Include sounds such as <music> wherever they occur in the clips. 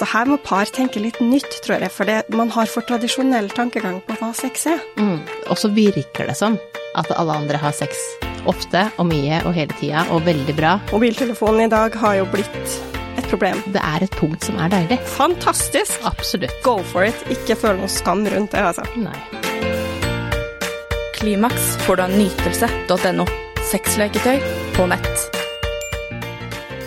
Så her må par tenke litt nytt, tror jeg, for det, man har for tradisjonell tankegang på hva sex er. Mm. Og så virker det som at alle andre har sex ofte og mye og hele tida, og veldig bra. Mobiltelefonen i dag har jo blitt et problem. Det er et punkt som er deilig. Fantastisk! Absolutt. Go for it. Ikke føl noe skam rundt det, altså. Nei. Klimaks får du av nytelse.no. Sexleketøy på nett.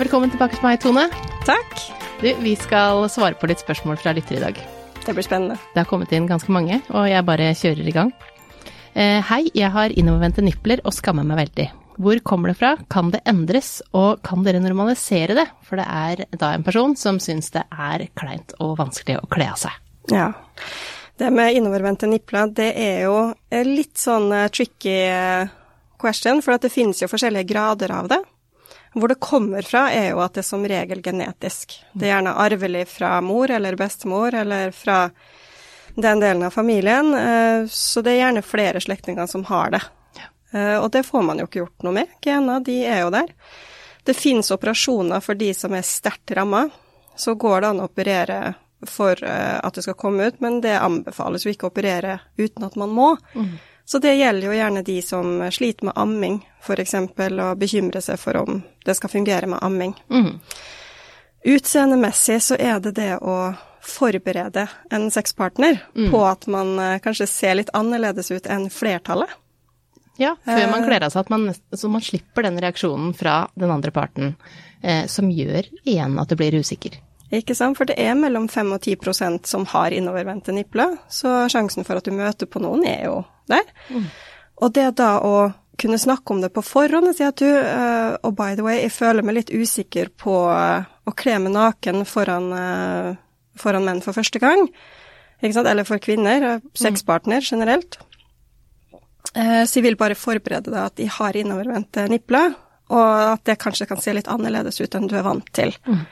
Velkommen tilbake til meg, Tone. Takk. Du, vi skal svare på litt spørsmål fra lyttere i dag. Det blir spennende. Det har kommet inn ganske mange, og jeg bare kjører i gang. Eh, hei, jeg har innovervendte nipler og skammer meg veldig. Hvor kommer det fra, kan det endres, og kan dere normalisere det? For det er da en person som syns det er kleint og vanskelig å kle av seg. Ja. Det med innovervendte nipler, det er jo litt sånn eh, tricky eh, question, for det finnes jo forskjellige grader av det. Hvor det kommer fra, er jo at det er som regel genetisk. Det er gjerne arvelig fra mor eller bestemor eller fra den delen av familien. Eh, så det er gjerne flere slektninger som har det. Eh, og det får man jo ikke gjort noe med. Gener, de er jo der. Det finnes operasjoner for de som er sterkt ramma. Så går det an å operere for eh, at det skal komme ut, men det anbefales jo ikke å operere uten at man må. Mm. Så det gjelder jo gjerne de som sliter med amming, f.eks., og bekymrer seg for om det skal fungere med amming. Mm. Utseendemessig så er det det å forberede en sexpartner mm. på at man eh, kanskje ser litt annerledes ut enn flertallet. Ja, før man kler av seg, man, så man slipper den reaksjonen fra den andre parten, eh, som gjør igjen at du blir usikker. Ikke sant, for det er mellom 5 og 10% som har innovervendte nipler, så sjansen for at du møter på noen er jo der. Mm. Og det da å kunne snakke om det på forhånd og si at du, uh, og by the way, jeg føler meg litt usikker på uh, å kle meg naken foran, uh, foran, menn for første gang, ikke sant, eller for kvinner, sexpartner generelt. så jeg vil bare forberede deg at de har innovervendte nipler, og at det kanskje kan se litt annerledes ut enn du er vant til. Mm.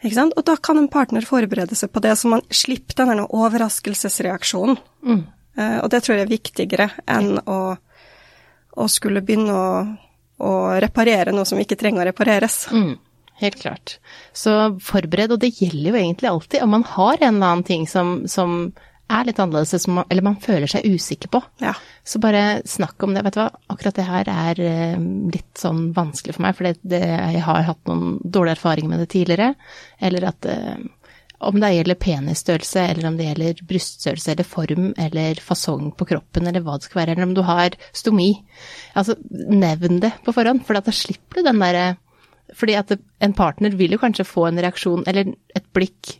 Og da kan en partner forberede seg på det, så man slipper denne overraskelsesreaksjonen. Mm. Eh, og det tror jeg er viktigere enn å, å skulle begynne å, å, reparere noe som ikke trenger å repareres. Mm, helt klart. Så forbered, og det gjelder jo egentlig alltid, om man har en eller annen ting som, som er litt annerledes, eller man føler seg usikker på. Ja. Så bare snakk om det. Vet du hva, akkurat det her er eh, litt sånn vanskelig for meg, for det, det, jeg har hatt noen dårlige erfaringer med det tidligere. Eller at eh, om det gjelder penisstørrelse, eller om det gjelder bryststørrelse eller form eller fasong på kroppen, eller hva det skal være, eller om du har stomi. Altså, nevn det på forhånd, for da slipper du den derre Fordi at en partner vil jo kanskje få en reaksjon, eller et blikk,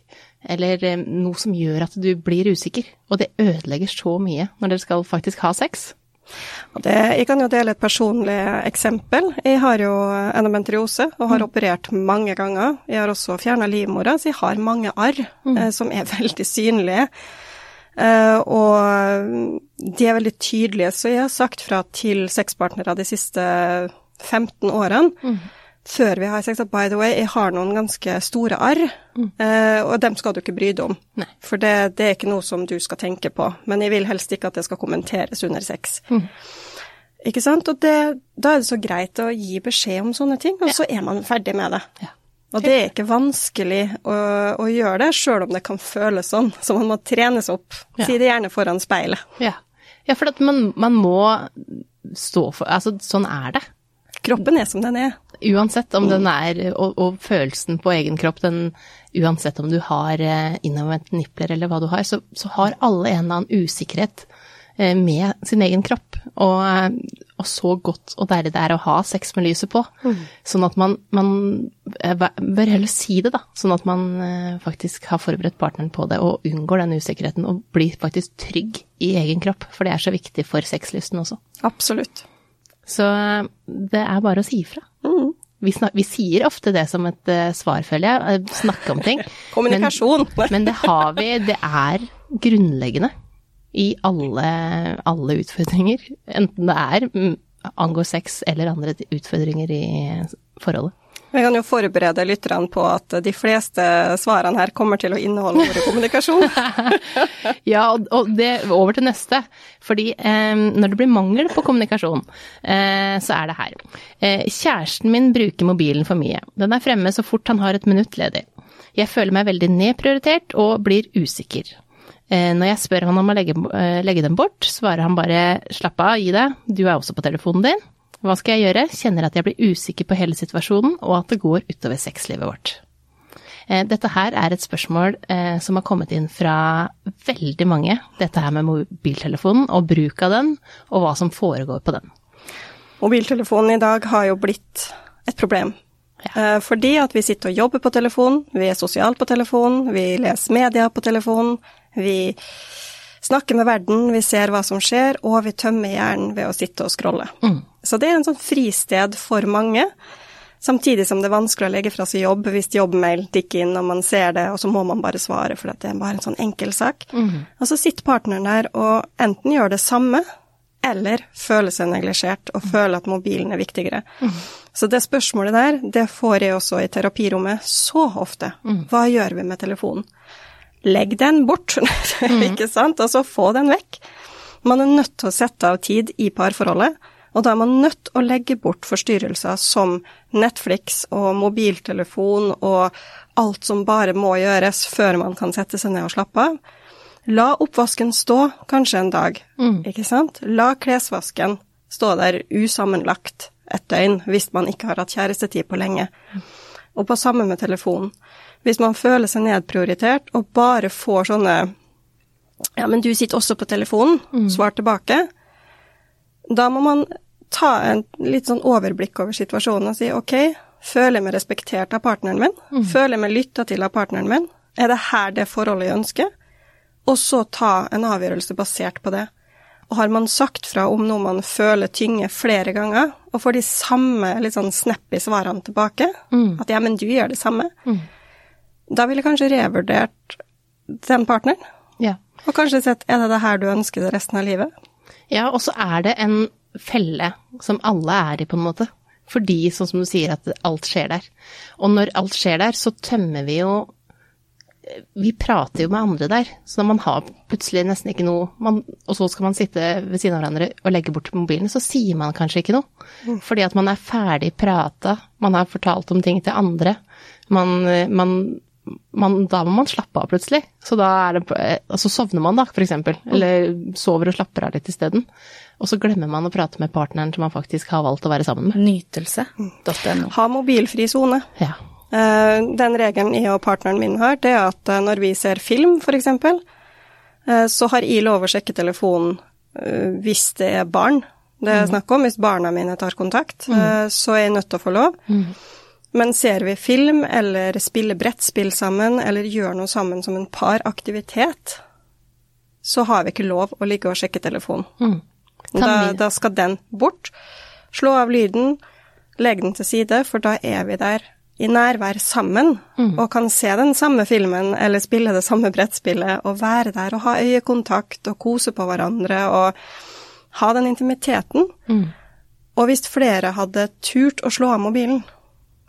eller eh, noe som gjør at du blir usikker. Og det ødelegger så mye når dere skal faktisk ha sex. Det, jeg kan jo dele et personlig eksempel. Jeg har jo endometriose og har mm. operert mange ganger. Jeg har også fjerna livmora, så jeg har mange arr mm. eh, som er <laughs> veldig synlige. Eh, og de er veldig tydelige, så jeg har sagt fra til sexpartnere de siste 15 årene. Mm før vi har sex at by the way, jeg har noen ganske store arr, mm. eh, og dem skal du ikke bry deg om. Nei. For det, det, er ikke noe som du skal tenke på. Men jeg vil helst ikke at det skal kommenteres under sex. Mm. Ikke sant? Og det, da er det så greit å gi beskjed om sånne ting, og ja. så er man ferdig med det. Ja. Og det er ikke vanskelig å, å gjøre det, sjøl om det kan føles sånn. <laughs> Så man må trenes opp. Ja. Si det gjerne foran speilet. Ja, ja for man, man må stå for Altså, sånn er det. Kroppen er som den er. Uansett om den er, og, og følelsen på egen kropp, den, uansett om du har eh, innovervendte nipler eller hva du har, så, så, har alle en eller annen usikkerhet eh, med sin egen kropp. Og, eh, og, så godt og deilig det er å ha sex med lyset på. Mm. Sånn at man, man, bør heller si det, da. Sånn at man faktisk har forberedt partneren på det og unngår den usikkerheten og blir faktisk trygg i egen kropp. For det er så viktig for sexlysten også. Absolutt. Så det er bare å si ifra. Mm. Vi, vi, sier ofte det som et uh, svar, føler jeg. Uh, snakke om ting. <laughs> Kommunikasjon. Men, <laughs> men, det har vi. Det er grunnleggende i alle, alle utfordringer. Enten det er mm, angår sex eller andre utfordringer i forholdet. Vi kan jo forberede lytterne på at de fleste svarene her kommer til å inneholde ordet kommunikasjon. <laughs> ja, og det over til neste. Fordi eh, når det blir mangel på kommunikasjon, eh, så er det her. Eh, kjæresten min bruker mobilen for mye. Den er fremme så fort han har et minutt ledig. Jeg føler meg veldig nedprioritert og blir usikker. Eh, når jeg spør han om å legge, eh, legge den bort, svarer han bare slapp av, gi deg, du er også på telefonen din. Hva skal jeg gjøre? Kjenner at jeg blir usikker på hele situasjonen, og at det går utover sexlivet vårt. Eh, dette her er et spørsmål som har kommet inn fra veldig mange. Dette her med mobiltelefonen og bruk av den, og hva som foregår på den. Mobiltelefonen i dag har jo blitt et problem. Ja. Fordi at vi sitter og jobber på telefonen, vi er sosialt på telefonen, vi leser media på telefonen, vi snakker med verden, vi ser hva som skjer, og vi tømmer hjernen ved å sitte og scrolle. Mm. Så det er en sånn fristed for mange. Samtidig som det er vanskelig å legge fra seg jobb hvis jobbmail tikker inn og man ser det, og så må man bare svare, for det er bare en sånn enkel sak. Mm. Og så sitter partneren der og enten gjør det samme, eller føler seg neglisjert og mm. føler at mobilen er viktigere. Mm. Så det spørsmålet der, det får jeg også i terapirommet så ofte. Mm. Hva gjør vi med telefonen? legg den bort, <laughs> mm. ikke sant, og så få den vekk. Man er nødt til å sette av tid i parforholdet, og da er man nødt til å legge bort forstyrrelser som Netflix og mobiltelefon og alt som bare må gjøres før man kan sette seg ned og slappe av. La oppvasken stå kanskje en dag, mm. ikke sant? La klesvasken stå der usammenlagt et døgn hvis man ikke har hatt kjærestetid på lenge. Og på samme med telefonen. Hvis man føler seg nedprioritert og bare får sånne Ja, men du sitter også på telefonen, mm. svar tilbake. Da må man ta en litt sånn overblikk over situasjonen og si OK, føler jeg meg respektert av partneren min? Mm. Føler jeg meg lytta til av partneren min? Er det her det forholdet jeg ønsker? Og så ta en avgjørelse basert på det. Og har man sagt fra om noe man føler tynger flere ganger, og får de samme litt sånn snappy svarene tilbake, mm. at ja, men du gjør det samme, mm da ville jeg kanskje revurdert den partneren. Ja. Og kanskje sett er det det her du ønsker det resten av livet? Ja, og så er det en felle som alle er i, på en måte. Fordi, sånn som du sier, at alt skjer der. Og når alt skjer der, så tømmer vi jo Vi prater jo med andre der, så når man har plutselig nesten ikke noe man, Og så skal man sitte ved siden av hverandre og legge bort mobilen, så sier man kanskje ikke noe. Mm. Fordi at man er ferdig prata, man har fortalt om ting til andre. Man, man man, da må man slappe av plutselig. Så da er det altså sovner man, da, for eksempel. Eller sover og slapper av litt isteden. Og så glemmer man å prate med partneren som man faktisk har valgt å være sammen med. Nytelse.no. Ha mobilfri sone. Ja. Eh, den regelen jeg og partneren min har, det er at eh, når vi ser film, for eksempel, eh, så har jeg lov å sjekke telefonen hvis det er barn det er mm. snakk om. Hvis barna mine tar kontakt, mm. så er jeg nødt til å få lov. Mm. Men ser vi film eller spiller brettspill sammen eller gjør noe sammen som en paraktivitet, så har vi ikke lov å ligge og sjekke telefonen. Mm. Da, da, skal den bort. Slå av lyden, legge den til side, for da er vi der i nærvær sammen mm. og kan se den samme filmen eller spille det samme brettspillet og være der og ha øyekontakt og kose på hverandre og ha den intimiteten. Mm. Og hvis flere hadde turt å slå av mobilen,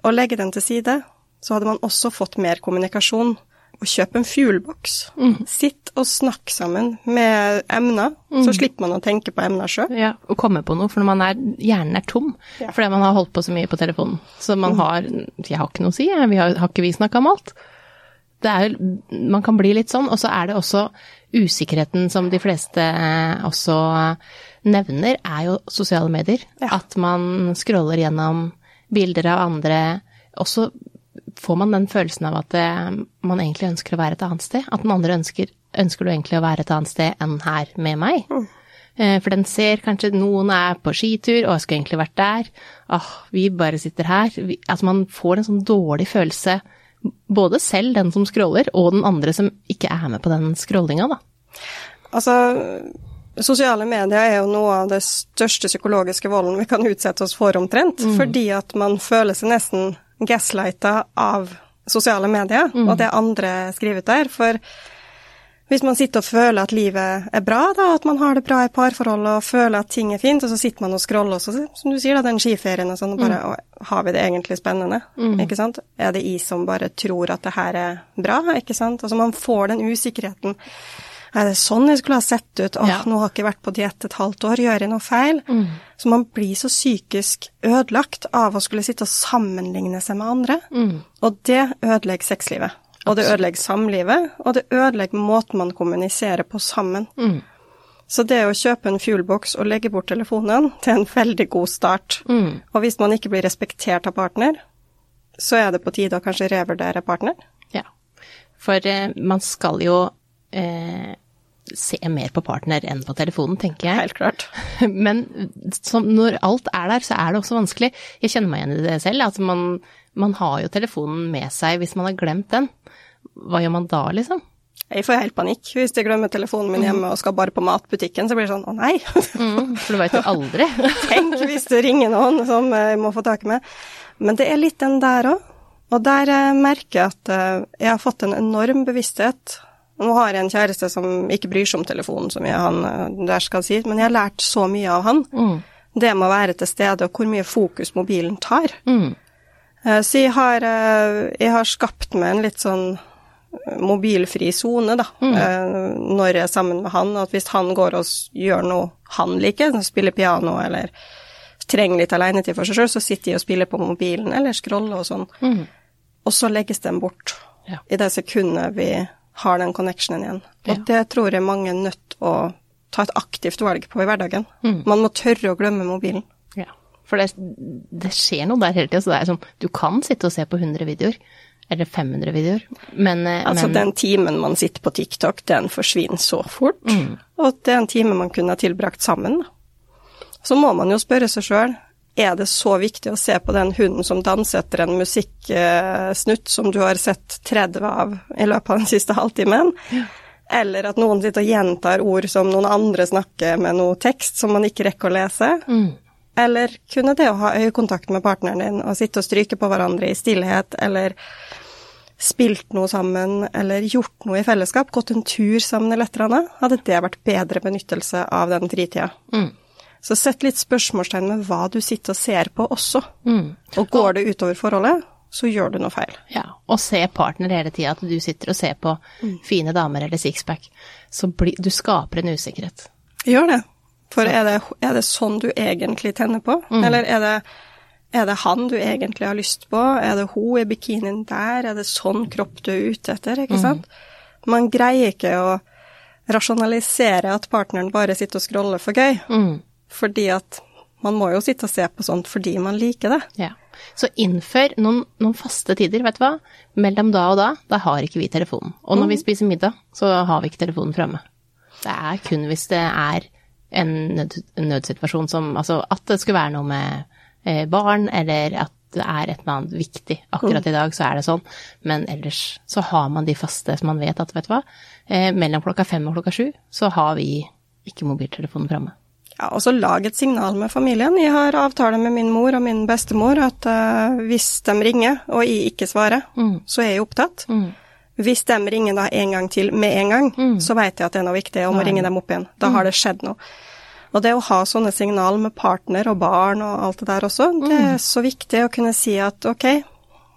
og legge den til side, så hadde man også fått mer kommunikasjon. Og kjøp en fugleboks. Mm. Sitt og snakk sammen med emner, mm. så slipper man å tenke på emner sjøl. Ja, og komme på noe, for når man er, hjernen er tom ja. fordi man har holdt på så mye på telefonen. Så man mm. har Jeg har ikke noe å si, vi har, har ikke vi snakka om alt? Det er, man kan bli litt sånn, og så er det også usikkerheten som de fleste eh, også nevner, er jo sosiale medier. Ja. At man scroller gjennom bilder av andre, og så får man den følelsen av at eh, man egentlig ønsker å være et annet sted. At den andre ønsker, ønsker du egentlig å være et annet sted enn her med meg. Mm. Eh, for den ser kanskje noen er på skitur, og jeg skulle egentlig vært der. Åh, vi bare sitter her. Vi, altså man får en sånn dårlig følelse, både selv den som scroller, og den andre som ikke er med på den scrollinga, da. Altså, Sosiale medier er jo noe av det største psykologiske volden vi kan utsette oss for, omtrent. Mm. Fordi at man føler seg nesten gaslighta av sosiale medier, mm. og det andre skriver der. For hvis man sitter og føler at livet er bra, da, at man har det bra i parforholdet og føler at ting er fint, og så sitter man og scroller også, som du sier, da, den skiferien og sånn, og bare mm. Har vi det egentlig spennende? Mm. Ikke sant? Er det jeg som bare tror at det her er bra? Ikke sant? Altså man får den usikkerheten er det sånn jeg skulle ha sett ut? Åh, ja. nå har jeg ikke vært på diett et halvt år, gjør jeg noe feil? Mm. Så man blir så psykisk ødelagt av å skulle sitte og sammenligne seg med andre. Mm. Og det ødelegger sexlivet. Og det ødelegger samlivet, og det ødelegger måten man kommuniserer på sammen. Mm. Så det å kjøpe en fuelbox og legge bort telefonen, det er en veldig god start. Mm. Og hvis man ikke blir respektert av partner, så er det på tide å kanskje revurdere partner. Ja. For eh, man skal jo eh, se mer på partner enn på telefonen, tenker jeg. Helt klart. <laughs> Men som, når alt er der, så er det også vanskelig. Jeg kjenner meg igjen i det selv. Altså man, man har jo telefonen med seg hvis man har glemt den. Hva gjør man da, liksom? Jeg får helt panikk hvis jeg glemmer telefonen min hjemme og skal bare på matbutikken, så blir det sånn å nei. <laughs> Mm, for du veit jo aldri. <laughs> Tenk hvis det ringer noen som jeg må få tak i meg. Men det er litt den der òg. Og der eh, merker jeg at eh, jeg har fått en enorm bevissthet. Nå har jeg en kjæreste som ikke bryr seg om telefonen så mye, han eh, der skal si, men jeg har lært så mye av han. Mm. Det med å være til stede, og hvor mye fokus mobilen tar. Mm. Så jeg har, jeg har skapt meg en litt sånn mobilfri sone, da, mm. når jeg er sammen med han. At hvis han går og gjør noe han liker, spiller piano eller trenger litt alenetid for seg sjøl, så sitter de og spiller på mobilen eller scroller og sånn. Mm. Og så legges den bort ja. i det sekundet vi har den connectionen igjen. Og ja. det tror jeg mange er nødt å ta et aktivt valg på i hverdagen. Mm. Man må tørre å glemme mobilen. Ja, for det, det skjer noe der hele tida. Så det er som, du kan sitte og se på 100 videoer. Eller 500 videoer. Men, altså men... den timen man sitter på TikTok, den forsvinner så fort. Mm. Og det er en time man kunne ha tilbrakt sammen. Så må man jo spørre seg sjøl, er det så viktig å se på den hunden som danser etter en musikksnutt som du har sett 30 av i løpet av den siste halvtimen? Ja. Eller at noen sitter og gjentar ord som noen andre snakker med noe tekst som man ikke rekker å lese? Mm. Eller kunne det å ha øyekontakt med partneren din og sitte og stryke på hverandre i stillhet, eller spilt noe sammen, eller gjort noe i fellesskap, gått en tur sammen eller et eller annet, hadde det vært bedre benyttelse av den fritida. Mm. Så sett litt spørsmålstegn med hva du sitter og ser på også. Mm. Og går det utover forholdet, så gjør du noe feil. Ja, og se partner hele tida, at du sitter og ser på mm. fine damer eller sixpack. Så bli, du skaper en usikkerhet. Gjør det. For er det, er det sånn du egentlig tenner på, Mm. eller er det, er det han du egentlig har lyst på? Er det hun i bikinien der? Er det sånn kropp du er ute etter, ikke sant? Man greier ikke å rasjonalisere at partneren bare sitter og scroller for gøy. Mm. Fordi at man må jo sitte og se på sånt fordi man liker det. Ja. Så innfør noen, noen, faste tider, vet du hva. Mellom da og da, da har ikke vi telefonen. Og når vi spiser middag, så har vi ikke telefonen framme. Det er kun hvis det er en, nød, en nødsituasjon som Altså at det skulle være noe med eh, barn, eller at det er et eller annet viktig. Akkurat i dag så er det sånn. Men ellers så har man de faste som man vet at, vet du hva, eh, mellom klokka fem og klokka sju så har vi ikke mobiltelefonen framme. Ja, og så lag et signal med familien. Jeg har avtale med min mor og min bestemor at uh, hvis de ringer og jeg ikke svarer, Mm. så er jeg opptatt. Mm. Hvis de ringer da en gang til med en gang, Mm. så vet jeg at det er noe viktig, og må Nei. ringe dem opp igjen. Da har det skjedd noe. Og det å ha sånne signal med partner og barn og alt det der også, det Mm. er så viktig å kunne si at ok,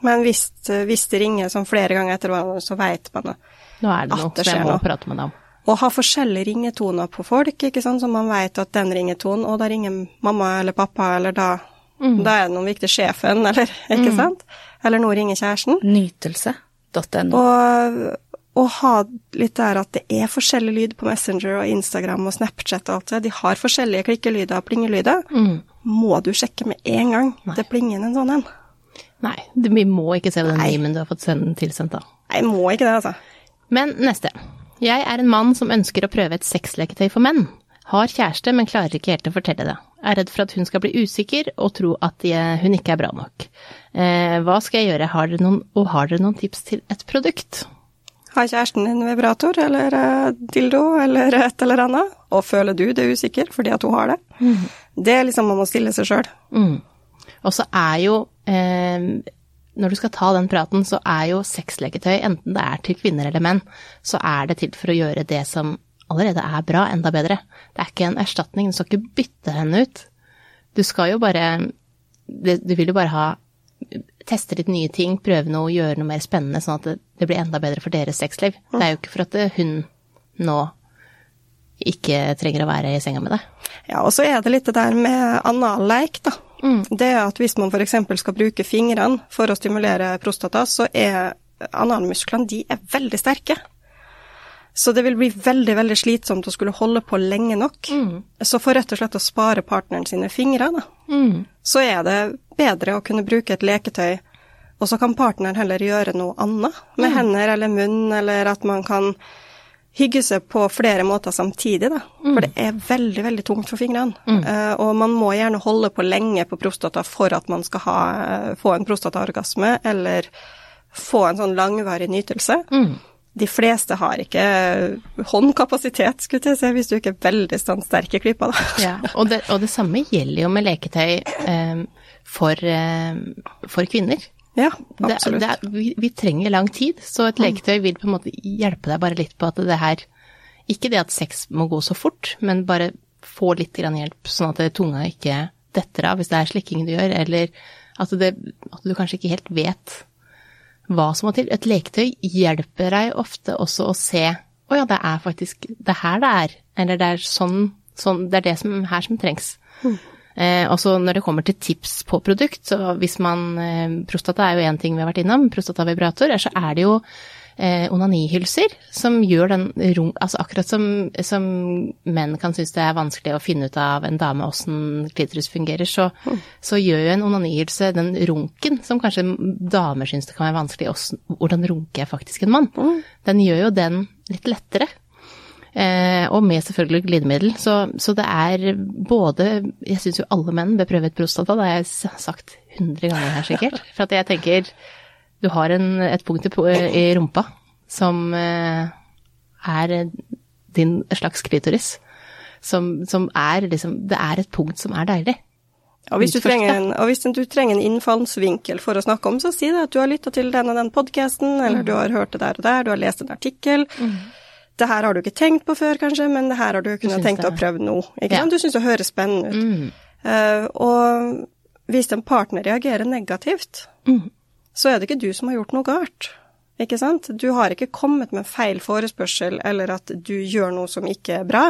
men hvis, hvis det ringer sånn flere ganger etter hverandre, så vet man det. Nå er det noe det så jeg må noe. prate med deg om. Og ha forskjellige ringetoner på folk, ikke sant, så man vet at den ringetonen, og da ringer mamma eller pappa, eller da, Mm. da er det noen viktig sjefen, <laughs> eller ikke sant? Eller nå ringer kjæresten. Nytelse.no. Og, og ha litt der at det er forskjellig lyd på Messenger og Instagram og Snapchat og alt det. De har forskjellige klikkelyder og plingelyder. Mm. Må du sjekke med en gang. Nei. Det plinger en sånn en. Nei, vi må ikke se den memen du har fått send- tilsendt, da. Nei, må ikke det, altså. Men neste. Jeg er en mann som ønsker å prøve et sexleketøy for menn. Har kjæreste, men klarer ikke helt å fortelle det. Er redd for at hun skal bli usikker og tro at jeg, hun ikke er bra nok. Eh, hva skal jeg gjøre, har noen, og har dere noen tips til et produkt? Har kjæresten din vibrator eller eh, dildo eller <laughs> et eller annet, og føler du det usikker fordi at hun har det? Det er liksom man må stille seg sjøl. Mm. Og så er jo eh, Når du skal ta den praten, så er jo sexleketøy, enten det er til kvinner eller menn, så er det til for å gjøre det som allerede er bra, enda bedre. Det er ikke en erstatning, du skal ikke bytte henne ut. Du skal jo bare Du vil jo bare ha Teste litt nye ting, prøve noe, gjøre noe mer spennende, sånn at det, blir enda bedre for deres sexliv. Det er jo ikke for at hun nå ikke trenger å være i senga med deg. Ja, og så er det litt det der med analleik, da. Mm. Det er at hvis man f.eks. skal bruke fingrene for å stimulere prostata, så er analmusklene, de er veldig sterke. Så det vil bli veldig, veldig slitsomt å skulle holde på lenge nok. Mm. Så for rett og slett å spare partneren sine fingre, da, mm. så er det bedre å kunne bruke et leketøy, og så kan partneren heller gjøre noe annet med mm. hender eller munn, eller at man kan hygge seg på flere måter samtidig, da. For det er veldig, veldig tungt for fingrene. Uh, og man må gjerne holde på lenge på prostata for at man skal ha, få en prostataorgasme, eller få en sånn langvarig nytelse. Mm de fleste har ikke håndkapasitet, skulle jeg si, hvis du ikke er veldig standsterk i klypa, da. Ja, og det, og det, samme gjelder jo med leketøy eh, for, eh, for, kvinner. Ja, absolutt. Det, det vi, vi, trenger lang tid, så et mm. leketøy vil på en måte hjelpe deg bare litt på at det her Ikke det at sex må gå så fort, men bare få litt hjelp, sånn at tunga ikke detter av hvis det er slikking du gjør, eller at, det, at du kanskje ikke helt vet hva som må til. Et leketøy hjelper deg ofte også å se å oh ja, det er faktisk det her det er. Eller det er sånn, sånn det er det som, her som trengs. Mm. Eh, også når det kommer til tips på produkt, så hvis man eh, Prostata er jo én ting vi har vært innom, prostatavibrator, så er det jo eh, onanihylser som gjør den rom... Altså akkurat som, som menn kan synes det er vanskelig å finne ut av en dame åssen klitoris fungerer, så, mm. så, gjør jo en onanihylse den runken som kanskje damer synes det kan være vanskelig, også, hvordan runker jeg faktisk en mann? Mm. Den gjør jo den litt lettere. Eh, og med selvfølgelig glidemiddel. Så, så, det er både Jeg syns jo alle menn bør prøve et prostata, det har jeg sagt hundre ganger her sikkert. For at jeg tenker du har en, et punkt i, rumpa som eh, er din slags klitoris. Som, som, er liksom Det er et punkt som er deilig. Og hvis, en, og hvis, du trenger en innfallsvinkel for å snakke om, så si det at du har lytta til den og den podkasten, eller mm. du har hørt det der og der, du har lest en artikkel. Mm. Det her har du ikke tenkt på før, kanskje, men det her har du kunnet tenkt det. å prøve nå. Ikke ja. sant? Du syns det høres spennende ut. Mm. Uh, og hvis en partner reagerer negativt, mm så er det ikke du som har gjort noe galt. Ikke sant? Du har ikke kommet med feil forespørsel eller at du gjør noe som ikke er bra,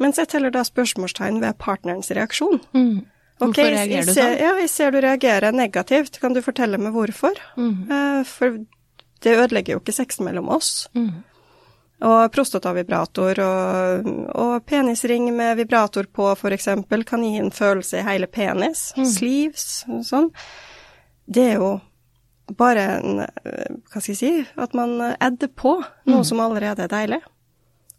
men sett heller da spørsmålstegn ved partnerens reaksjon. Mm. Hvorfor okay, reagerer du sånn? Ja, jeg ser du reagerer negativt. Kan du fortelle meg hvorfor? Mm. Uh, for det ødelegger jo ikke sexen mellom oss. Mm. Og prostatavibrator og, og, penisring med vibrator på, eksempel, kan gi en følelse i hele penis. Mm. Sleeves, sånn. Det er jo bare en Hva skal jeg si At man edder på noe mm. som allerede er deilig.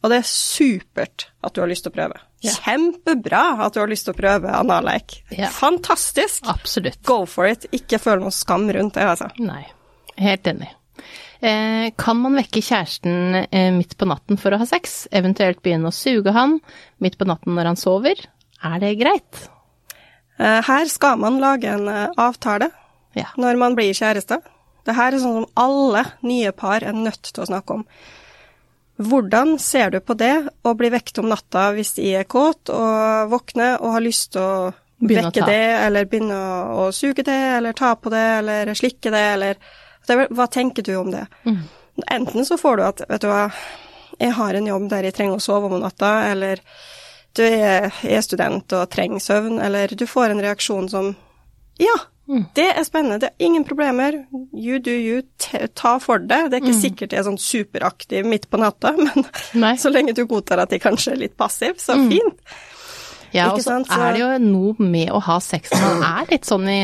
Og det er supert at du har lyst til å prøve. Yeah. Kjempebra at du har lyst til å prøve analleik. Yeah. Fantastisk! Absolutt. Go for it. Ikke føl noe skam rundt det, altså. Nei. Helt enig. Eh, kan man vekke kjæresten eh, midt på natten for å ha sex, eventuelt begynne å suge han midt på natten når han sover? Er det greit? Eh, her skal man lage en avtale ja. når man blir kjæreste. Det her er sånn som alle nye par er nødt til å snakke om. Hvordan ser du på det å bli vekt om natta hvis de er kåt og våkner og har lyst til å begynne vekke det, eller begynne å, å, suge det, eller ta på det, eller slikke det, eller Hva tenker du om det? Mm. Enten så får du at, vet du hva, jeg har en jobb der jeg trenger å sove om natta, eller du er, er student og trenger søvn, eller du får en reaksjon som ja, Mm. Det er spennende. Det er ingen problemer. You do you. Ta for det. Det er ikke mm. sikkert jeg er sånn superaktiv midt på natta, <laughs> men Nei. så lenge du godtar at jeg kanskje er litt passiv, så mm. fint. Ja, og så er det jo noe med å ha sex som man er litt sånn i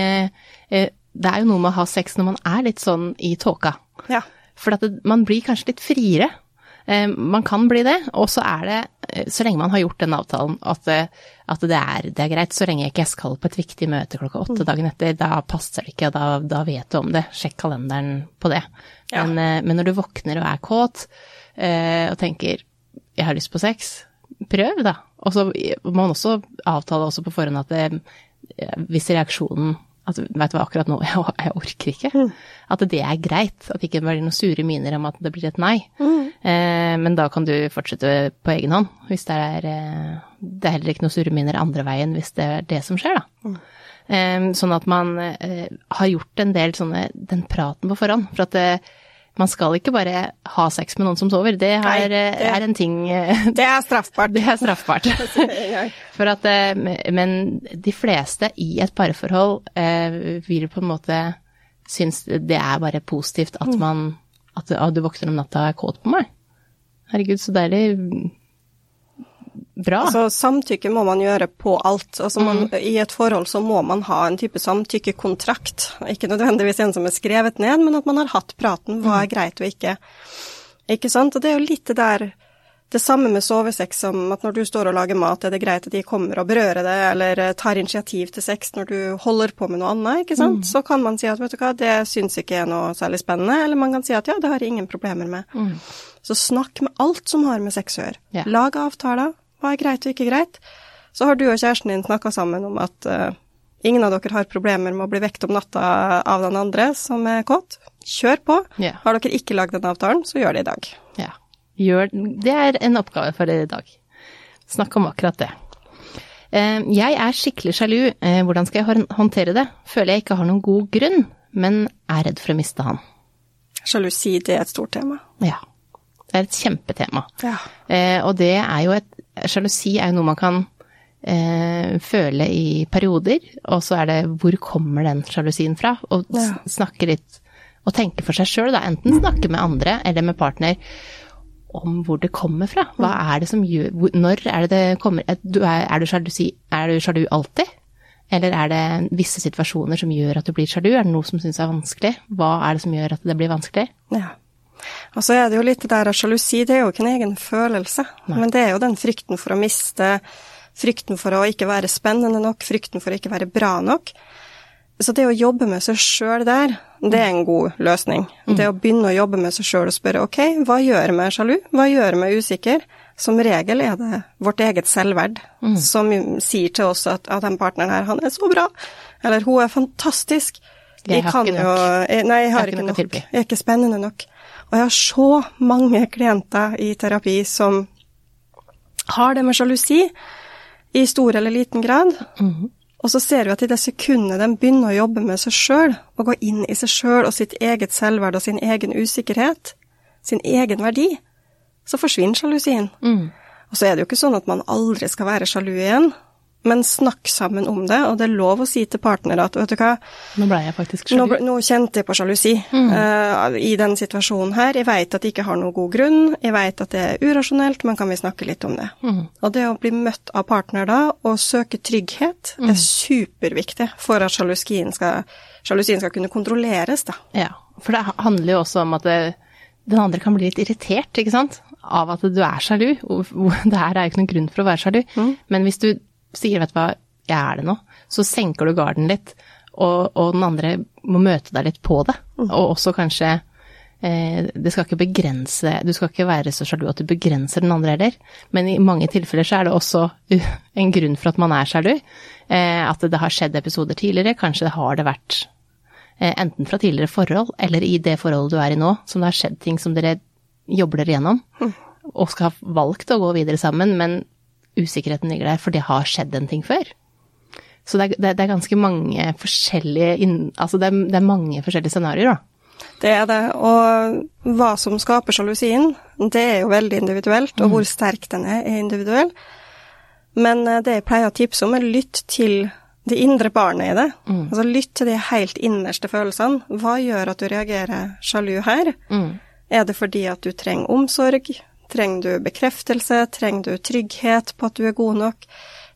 eh, Det er jo noe med å ha sex når man er litt sånn i tåka. Ja. For at det, man blir kanskje litt friere. Eh, man kan bli det, og så er det, eh, så lenge man har gjort den avtalen, at, eh, at det, er, det, er, greit. Så lenge jeg ikke skal på et viktig møte klokka åtte dagen etter, da passer det ikke, da, da vet du om det. Sjekk kalenderen på det. Ja. Men, men, når du våkner og er kåt, og tenker 'jeg har lyst på sex', prøv, da. Og så må man også avtale også på forhånd at det, hvis reaksjonen at vet du hva, akkurat nå, <laughs> jeg, jeg orker ikke. Mm. At det er greit. At det ikke blir noen sure miner om at det blir et nei. Mm. Eh, men da kan du fortsette på egen hånd. Hvis det er eh, Det er heller ikke noen sure miner andre veien hvis det er det som skjer, da. Mm. Eh, sånn at man eh, har gjort en del sånne Den praten på forhånd. For at det, man skal ikke bare ha sex med noen som sover. Det, her, Nei, det eh, er en ting eh, Det er straffbart. <laughs> Det er straffbart. <laughs> For at, eh, men de fleste i et parforhold vil på en måte synes det er bare positivt at man At ah, du våkner om natta og er kåt på meg. Herregud, så deilig. Bra. Altså, samtykke må man gjøre på alt. Altså, man, Mm. I et forhold så må man ha en type samtykkekontrakt. Ikke nødvendigvis en som er skrevet ned, men at man har hatt praten. Hva Mm. er greit og ikke. Ikke sant? Og det er jo litt det der Det samme med sovesex som at når du står og lager mat, er det greit at de kommer og berører deg, eller eh, tar initiativ til sex når du holder på med noe annet, ikke sant? Mm. Så kan man si at vet du hva, det syns ikke er noe særlig spennende, eller man kan si at ja, det har jeg ingen problemer med. Så snakk med alt som har med sex å gjøre. Yeah. Lag avtaler. Hva er greit og ikke greit? Så har du og kjæresten din snakka sammen om at uh, ingen av dere har problemer med å bli vekt om natta av den andre som er kåt. Kjør på. Yeah. Har dere ikke lagd den avtalen, så gjør det i dag. Ja. Gjør, det er en oppgave for dere i dag. Snakk om akkurat det. Eh, Jeg er skikkelig sjalu. Eh, Hvordan skal jeg håndtere det? Føler jeg ikke har noen god grunn, men er redd for å miste han. Sjalusi, det er et stort tema. Ja. Det er et kjempetema. Ja. Og det er jo et Sjalusi er jo noe man kan eh, føle i perioder, og så er det hvor kommer den sjalusien fra? Og Ja. snakke litt og tenke for seg sjøl, da. Enten snakke med andre eller med partner om hvor det kommer fra. Hva er det som gjør hvor, Når er det det kommer Er du, er, er du sjalusi Er du sjalu alltid? Eller er det visse situasjoner som gjør at du blir sjalu? Er det noe som syns er vanskelig? Hva er det som gjør at det blir vanskelig? Ja. Og så er det jo litt det der at sjalusi, det er jo ikke en egen følelse, men det er jo den frykten for å miste, frykten for å ikke være spennende nok, frykten for å ikke være bra nok. Så det å jobbe med seg sjøl der, det er en god løsning. Det å begynne å jobbe med seg sjøl og spørre ok, hva gjør meg sjalu, hva gjør meg usikker? Som regel er det vårt eget selvverd som sier til oss at, at den partneren her, han er så bra, eller hun er fantastisk. Jeg har ikke nok. Nei, jeg har ikke ikke nok. Jeg er ikke spennende nok. Og jeg har så mange klienter i terapi som har det med sjalusi i stor eller liten grad. Og så ser vi at i det sekundet de begynner å jobbe med seg sjøl, og gå inn i seg sjøl og sitt eget selvverd og sin egen usikkerhet, sin egen verdi, så forsvinner sjalusien. Og så er det jo ikke sånn at man aldri skal være sjalu igjen, men snakk sammen om det, og det er lov å si til partnere at vet du hva, Nå ble jeg faktisk nå, sjalu. ble- nå kjente jeg på sjalusi eh, i den situasjonen her. Jeg vet at jeg ikke har noen god grunn, jeg vet at det er urasjonelt, men kan vi snakke litt om det? Og det å bli møtt av partner da, og søke trygghet, er superviktig for at sjalusien skal, sjalusien skal kunne kontrolleres, da. Ja, for det handler jo også om at det, den andre kan bli litt irritert, ikke sant? Av at du er sjalu. <laughs> Det her er jo ikke noen grunn for å være sjalu. Men hvis du sier, vet du hva, jeg er det nå, så senker du garden litt, og, og den andre må møte deg litt på det. Og også kanskje eh, Det skal ikke begrense Du skal ikke være så sjalu at du begrenser den andre heller. Men i mange tilfeller så er det også <laughs> en grunn for at man er sjalu. Eh, at det har skjedd episoder tidligere. Kanskje har det vært eh, enten fra tidligere forhold eller i det forholdet du er i nå, som det har skjedd ting som dere jobber igjennom. Mm. og skal ha valgt å gå videre sammen, men usikkerheten ligger der, for det har skjedd en ting før. Så det er, det det er ganske mange forskjellige Altså det er, det er mange forskjellige scenarioer, da. Det er det. Og hva som skaper sjalusien, det er jo veldig individuelt, og hvor sterk den er, er individuell. Men eh, det jeg pleier å tipse om, er lytt til det indre barnet i det. Altså lytt til de helt innerste følelsene. Hva gjør at du reagerer sjalu her? Er det fordi at du trenger omsorg? Trenger du bekreftelse? Trenger du trygghet på at du er god nok?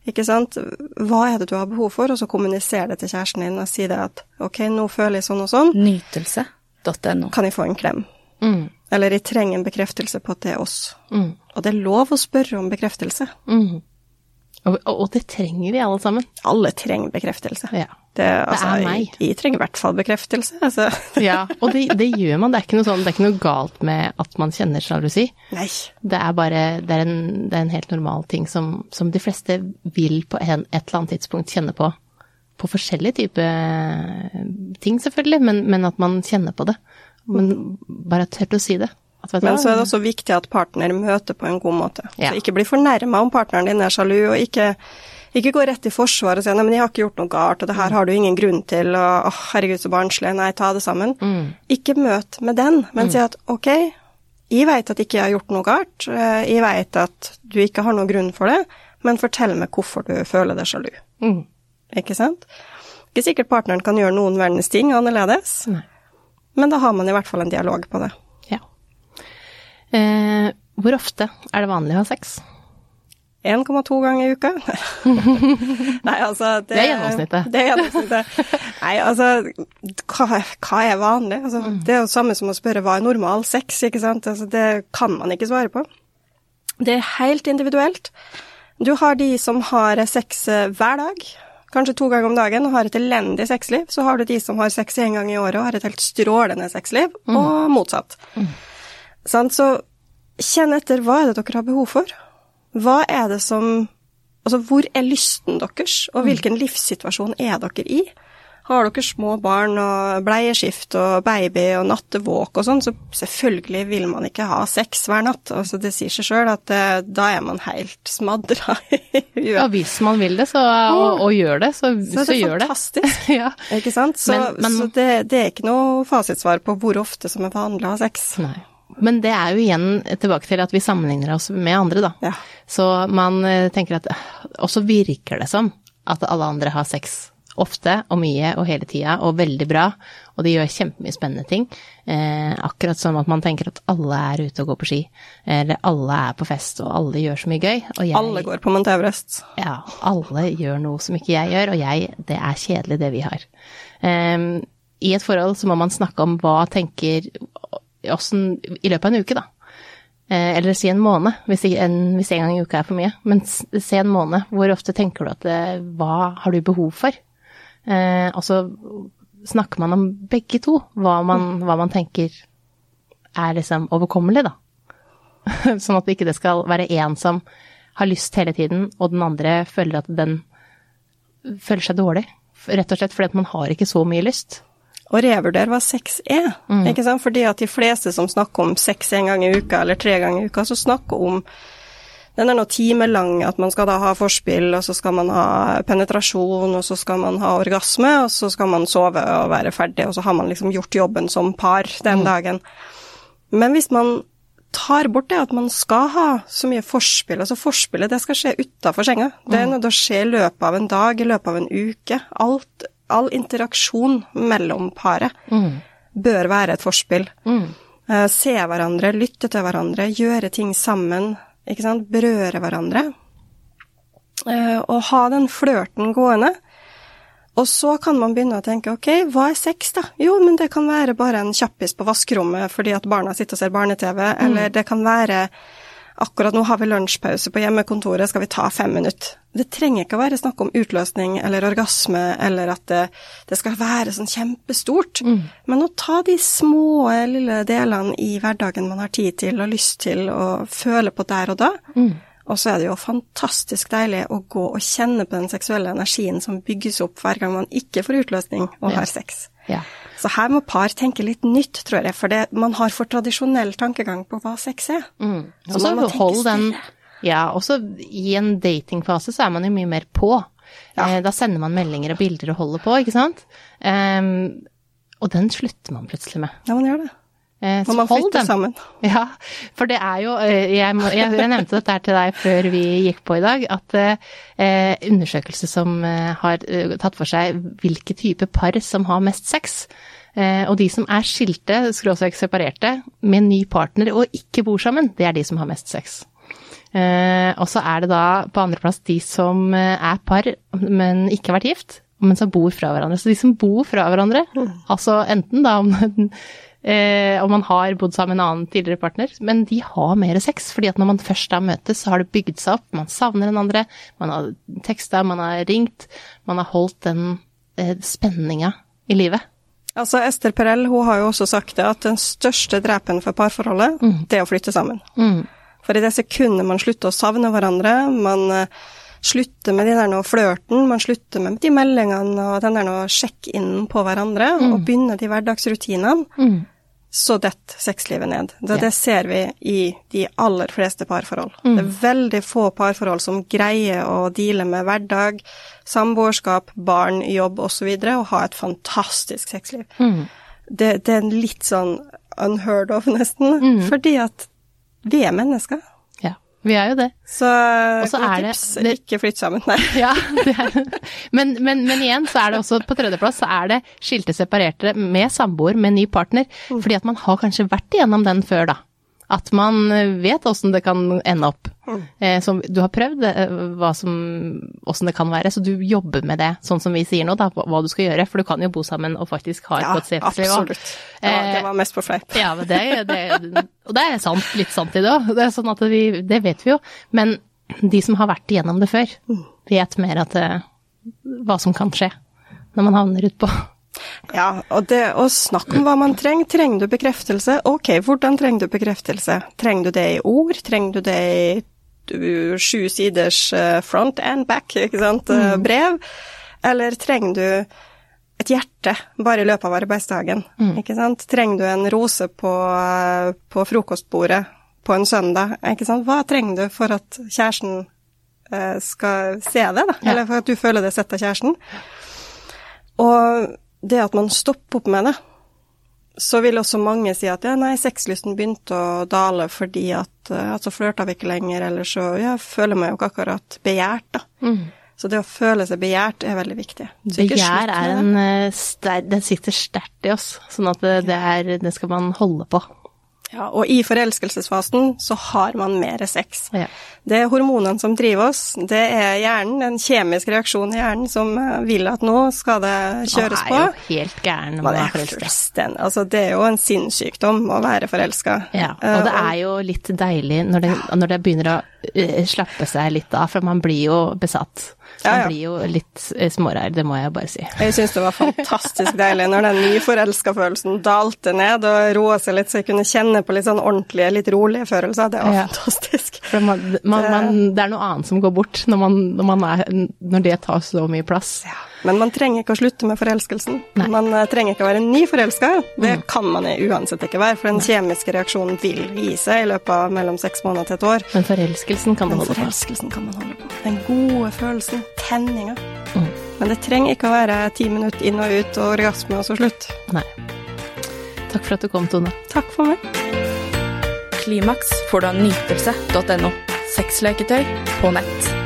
Ikke sant? Hva er det du har behov for? Og så kommuniser det til kjæresten din og si det at ok, nå føler jeg sånn og sånn. Nytelse.no. Kan jeg få en klem? Mm. Eller jeg trenger en bekreftelse på at det er oss. Mm. Og det er lov å spørre om bekreftelse. Mm. Og, og, det trenger vi alle sammen. Alle trenger bekreftelse. Ja. Det, altså, er meg. Jeg, jeg trenger i hvert fall bekreftelse. Altså. <laughs> Ja, og det, det gjør man. Det er, ikke noe sånn, det er ikke noe galt med at man kjenner sjalusi. Nei. Det er bare det er en, det er en helt normal ting som, som de fleste vil på en, et eller annet tidspunkt kjenne på. På forskjellige typer ting, selvfølgelig, men, men at man kjenner på det. Men bare tør å si det. At, vet Men så er det også viktig at partner møter på en god måte. Ja. Så ikke bli fornærma om partneren din er sjalu, og ikke, ikke gå rett i forsvar og si 'nei, men jeg har ikke gjort noe galt, og det her har du ingen grunn til', og 'åh, herregud, så barnslig', nei, ta det sammen'. Ikke møt med den, men si at 'ok, jeg veit at ikke jeg har gjort noe galt, eh, jeg veit at du ikke har noen grunn for det, men fortell meg hvorfor du føler deg sjalu'. Mm. Ikke sant? Ikke sikkert partneren kan gjøre noen verdens ting annerledes, Nei. men da har man i hvert fall en dialog på det. Eh, hvor ofte er det vanlig å ha sex? 1,2 ganger i uka. <laughs> Nei, altså det, Det er gjennomsnittet. Det er gjennomsnittet. Nei, altså hva, hva er vanlig? Altså, Det er jo samme som å spørre hva er normal sex, ikke sant. Altså, det kan man ikke svare på. Det er helt individuelt. Du har de som har sex eh, hver dag, kanskje to ganger om dagen, og har et elendig sexliv. Så har du de som har sex én gang i året og har et helt strålende sexliv, og motsatt. Sant? Så kjenn etter hva er det dere har behov for. Hva er det som Altså, hvor er lysten deres, og hvilken livssituasjon er dere i? Har dere små barn og bleieskift og baby og nattevåk og sånn, så selvfølgelig vil man ikke ha sex hver natt. Altså, det sier seg sjøl at eh, da er man helt smadra <laughs> Ja, hvis man vil det, så, og, og gjør det, så, så, Så det er det. fantastisk. <laughs> ja. Ikke sant? Så, Men- men- så det, det er ikke noe fasitsvar på hvor ofte som er vanlig å ha sex. Nei. Men det er jo igjen tilbake til at vi sammenligner oss med andre, da. Ja. Så man eh, tenker at Og så virker det som at alle andre har sex ofte og mye og hele tida og veldig bra, og de gjør kjempemye spennende ting. Eh, akkurat som at man tenker at alle er ute og går på ski, eller alle er på fest og alle gjør så mye gøy. Og jeg, Alle går på Mount Everest. Ja, alle gjør noe som ikke jeg gjør, og jeg, det er kjedelig det vi har. Eh, I et forhold så må man snakke om hva tenker I løpet av en uke, da. Eh, eller si en måned, hvis, en, hvis en gang i uka er for mye. Men se en måned. Hvor ofte tenker du at det, Hva har du behov for? Eh, og så snakker man om begge to, hva man, hva man tenker er liksom overkommelig, da. <laughs> sånn at det ikke skal være én som har lyst hele tiden, og den andre føler at den føler seg dårlig. Rett og slett fordi at man har ikke så mye lyst. Og revurdere hva sex er. Mm. Ikke sant? Fordi at de fleste som snakker om sex en gang i uka eller tre ganger i uka, så snakker om den er noen timelang, at man skal da ha forspill, og så skal man ha penetrasjon, og så skal man ha orgasme, og så skal man sove og være ferdig, og så har man liksom gjort jobben som par den dagen. Men hvis man tar bort det at man skal ha så mye forspill, altså forspillet det skal skje utafor senga. Det er noe som skjer i løpet av en dag, i løpet av en uke. Alt, all interaksjon mellom paret bør være et forspill. Eh, se hverandre, lytte til hverandre, gjøre ting sammen, ikke sant, berøre hverandre. Eh, og ha den flørten gående. Og så kan man begynne å tenke ok, hva er sex, da? Jo, men det kan være bare en kjappis på vaskerommet fordi at barna sitter og ser barne-TV, eller det kan være akkurat nå har vi lunsjpause på hjemmekontoret, skal vi ta fem minutter? Det trenger ikke å være snakk om utløsning eller orgasme, eller at det, det skal være sånn kjempestort. Men å ta de små, lille delene i hverdagen man har tid til og lyst til å føle på der og da. Og så er det jo fantastisk deilig å gå og kjenne på den seksuelle energien som bygges opp hver gang man ikke får utløsning og har sex. Ja. Så her må par tenke litt nytt, tror jeg, for det, man har for tradisjonell tankegang på hva sex er. Og Så hold den. Ja, også i en datingfase så er man jo mye mer på. Eh, da sender man meldinger og bilder og holder på, ikke sant? Um, og den slutter man plutselig med. Ja, man gjør det. Eh, Når man flytter sammen. <laughs> Ja, for det er jo eh, Jeg, må, jeg, jeg nevnte dette her til deg før vi gikk på i dag, at eh, undersøkelse som eh, har tatt for seg hvilke type par som har mest sex. Eh, og de som er skilte, skråstrek separerte, med ny partner og ikke bor sammen, det er de som har mest sex. Eh, og så er det da på andreplass de som er par, men ikke har vært gift, men som bor fra hverandre. Så de som bor fra hverandre, altså enten da om, eh, og man har bodd sammen med en annen tidligere partner, men de har mer sex, fordi at når man først da møtes, så har det bygd seg opp, man savner den andre, man har teksta, man har ringt, man har holdt den eh, spenninga i livet. Altså, Ester Perel hun har jo også sagt det, at den største drepen for parforholdet, det er å flytte sammen. For i det sekundet man slutter å savne hverandre, man eh, slutter med de der flørten, man slutter med de meldingene og den der sjekk-innen på hverandre, og begynner de hverdagsrutinene, så detter sexlivet ned. Det, det ser vi i de aller fleste parforhold. Det er veldig få parforhold som greier å deale med hverdag, samboerskap, barn, jobb osv., og, og ha et fantastisk sexliv. Det, det er litt sånn unheard of, nesten, fordi at vi er mennesker. Vi er jo det. Så Også er tips, det, det, ikke flytt sammen, nei. <laughs> Ja, men, men, men, igjen så er det også på tredjeplass så er det skilte separerte med samboer med ny partner, fordi at man har kanskje vært igjennom den før, da. At man vet åssen det kan ende opp. Mm. Eh, så du har prøvd eh, åssen det kan være, så du jobber med det, sånn som vi sier nå, da, hva du skal gjøre. For du kan jo bo sammen og faktisk ha et ja, godt sexliv òg. Absolutt. Det var, det var mest på fleip. Ja, det, det, og det er sant, litt sant i det òg. Det er sånn at vi, det vet vi jo. Men de som har vært igjennom det før, mm. vet mer at hva som kan skje når man havner utpå. Ja, og det å snakke om hva man trenger. Trenger du bekreftelse? Ok, hvordan trenger du bekreftelse? Trenger du det i ord? Trenger du det i sju siders eh, front and back, <laughs> ikke sant, eh, mm. brev? Eller trenger du et hjerte bare i løpet av arbeidsdagen, mm. ikke sant? Trenger du en rose på, eh, på, frokostbordet på en søndag, ikke sant? Hva trenger du for at kjæresten skal se det, da? Eller for at du føler det sett av kjæresten? Og det at man stopper opp med det, så vil også mange si at ja, nei, sexlysten begynte å dale fordi at uh, altså flørta vi ikke lenger, eller så ja, føler meg jo ikke akkurat begjært, da. Mm. Så det å føle seg begjært er veldig viktig. Begjær er en Det sitter sterkt i oss, sånn at det, det, er, det skal man holde på. Ja, og i forelskelsesfasen så har man mer sex. Ja. Det er hormonene som driver oss. Det er hjernen, en kjemisk reaksjon i hjernen som eh, vil at nå skal det kjøres på. Man er jo helt gæren når man er forelska. Altså, det er jo en sinnssykdom å være forelska. Ja, og det eh, er jo litt deilig når det, når det begynner å eh, slappe seg litt av, for man blir jo besatt. Så ja, ja. blir jo litt smårær, det må jeg bare si. Jeg syns det var fantastisk deilig når den nyforelska-følelsen dalte ned og roa seg litt, så jeg kunne kjenne på litt sånn ordentlige, litt rolige følelser. Det var ja. fantastisk. For man, man, man, det er noe annet som går bort når, man, når, man er, når det tar så mye plass. Ja. Men man trenger ikke å slutte med forelskelsen. Nei. Man uh, trenger ikke å være nyforelska. Det mm. kan man uansett ikke være, for den kjemiske reaksjonen vil gi seg i løpet av mellom seks måneder til et år. Men forelskelsen kan man holde på. Forelskelsen kan man holde på. Den gode følelsen. Tenninga. Mm. Men det trenger ikke å være ti minutter inn og ut og orgasme og så slutt. Nei. Takk for at du kom, Tone. Takk for meg. Klimaks får du av nytelse.no. Sexleketøy på nett.